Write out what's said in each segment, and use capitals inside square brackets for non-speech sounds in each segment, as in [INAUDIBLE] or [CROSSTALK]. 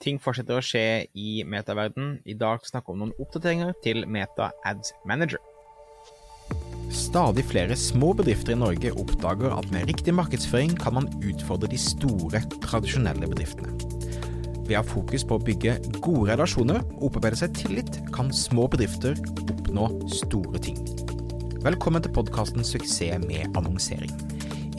Ting fortsetter å skje i metaverden. I dag snakker vi om noen oppdateringer til Meta Ads Manager. Stadig flere små bedrifter i Norge oppdager at med riktig markedsføring kan man utfordre de store, tradisjonelle bedriftene. Ved å ha fokus på å bygge gode relasjoner og opparbeide seg tillit, kan små bedrifter oppnå store ting. Velkommen til podkasten 'Suksess med annonsering'.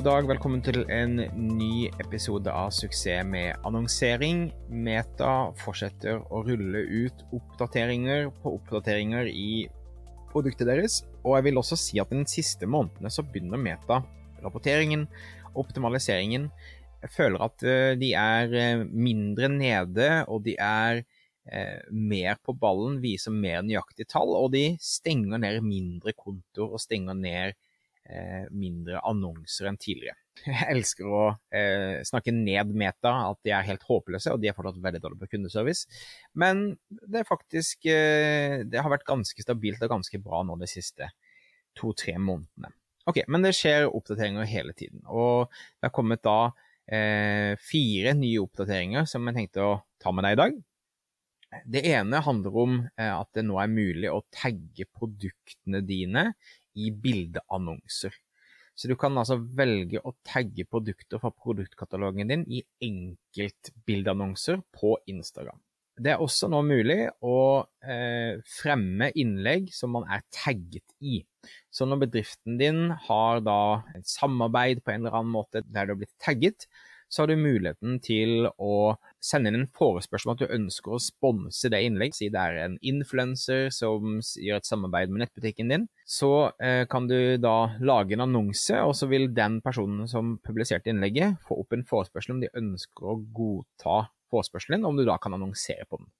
God dag, velkommen til en ny episode av Suksess med annonsering. Meta fortsetter å rulle ut oppdateringer på oppdateringer i produktet deres. Og jeg vil også si at den siste månedene så begynner Meta rapporteringen, optimaliseringen. Jeg føler at eh, de er eh, mindre nede, og de er eh, mer på ballen, viser mer nøyaktige tall, og de stenger ned mindre kontoer og stenger ned mindre annonser enn tidligere. [LAUGHS] Jeg elsker å eh, snakke ned Meta, at de er helt håpløse, og de er fortsatt veldig dårlige på kundeservice. Men det er faktisk eh, Det har vært ganske stabilt og ganske bra nå de siste to-tre månedene. Ok, Men det skjer oppdateringer hele tiden, og det har kommet da eh, fire nye oppdateringer som jeg tenkte å ta med deg i dag. Det ene handler om eh, at det nå er mulig å tagge produktene dine i bildeannonser. Så du kan altså velge å tagge produkter fra produktkatalogen din i enkeltbildeannonser på Instagram. Det er også nå mulig å eh, fremme innlegg som man er tagget i. Så når bedriften din har da et samarbeid på en eller annen måte der du har blitt tagget, så har du muligheten til å sende inn en forespørsel om at du ønsker å sponse det innlegget. Si det er en influenser som gjør et samarbeid med nettbutikken din. Så eh, kan du da lage en annonse, og så vil den personen som publiserte innlegget, få opp en forespørsel om de ønsker å godta forespørselen, om du da kan annonsere på den.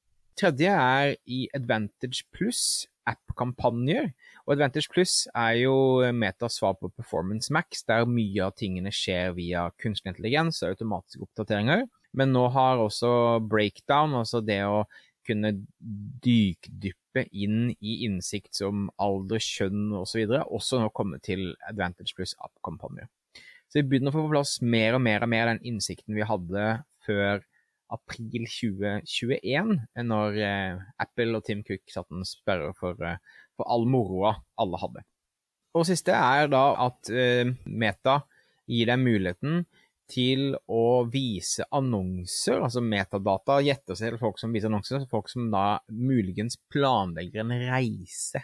Tredje er i Advantage Plus app-kampanjer. Og Advantage Plus er jo Metas svar på Performance Max, der mye av tingene skjer via kunstig intelligens og automatiske oppdateringer. Men nå har også breakdown, altså det å kunne dykdyppe inn i innsikt som alder, kjønn osv., også, videre, også nå kommet til Advantage Plus app-kampanjer. Så vi begynner å få på plass mer og mer og mer den innsikten vi hadde før april 2021, når eh, Apple og Tim Cook satte en sperre for, eh, for all moroa alle hadde. Og siste er da at eh, Meta gir deg muligheten til å vise annonser, altså metadata gjette seg til folk som viser annonser, folk som da muligens planlegger en reise.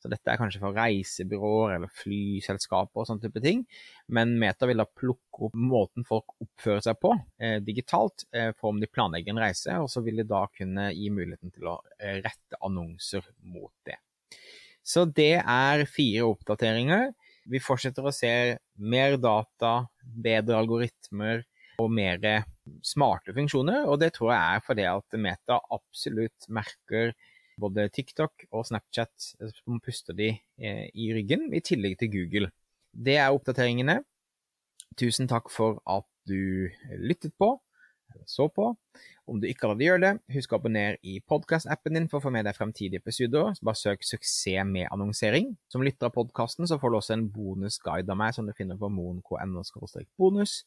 Så dette er kanskje for reisebyråer eller flyselskaper og sånne type ting. Men Meta vil da plukke opp måten folk oppfører seg på eh, digitalt, eh, for om de planlegger en reise, og så vil de da kunne gi muligheten til å eh, rette annonser mot det. Så det er fire oppdateringer. Vi fortsetter å se mer data, bedre algoritmer og mer smarte funksjoner, og det tror jeg er fordi at Meta absolutt merker både TikTok og Snapchat som puster de eh, i ryggen, i tillegg til Google. Det er oppdateringene. Tusen takk for at du lyttet på, eller så på. Om du ikke allerede gjør det, husk å abonnere i podkast-appen din for å få med deg fremtidige episoder. Bare søk 'Suksess med annonsering'. Som lytter av podkasten så får du også en bonusguide av meg som du finner på moen.no bonus.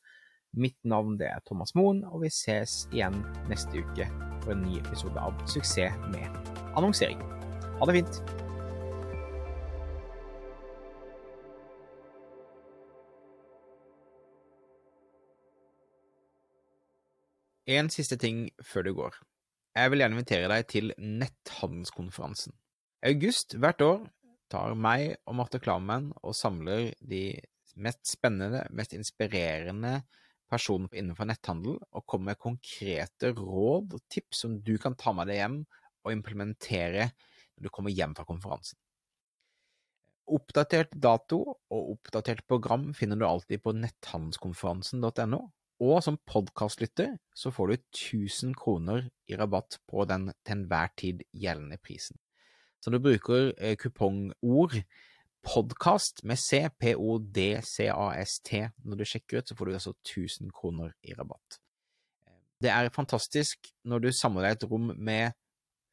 Mitt navn det er Thomas Moen, og vi ses igjen neste uke for en ny episode av Suksess med annonsering. Ha det fint! En siste ting før du går. Jeg vil gjerne invitere deg til netthandelskonferansen. I august hvert år tar meg og Marte Klammen og samler de mest spennende, mest inspirerende personene innenfor netthandel, og kommer med konkrete råd og tips som du kan ta med deg hjem å implementere når du kommer hjem fra konferansen. Oppdatert dato og oppdatert program finner du alltid på netthandelskonferansen.no, og som podkastlytter så får du 1000 kroner i rabatt på den til enhver tid gjeldende prisen. Så når du bruker eh, kupongord podkast med C, P-O-D-C-A-S-T. Når du sjekker ut, så får du altså 1000 kroner i rabatt. Det er fantastisk når du samler deg et rom med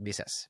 Vi ses.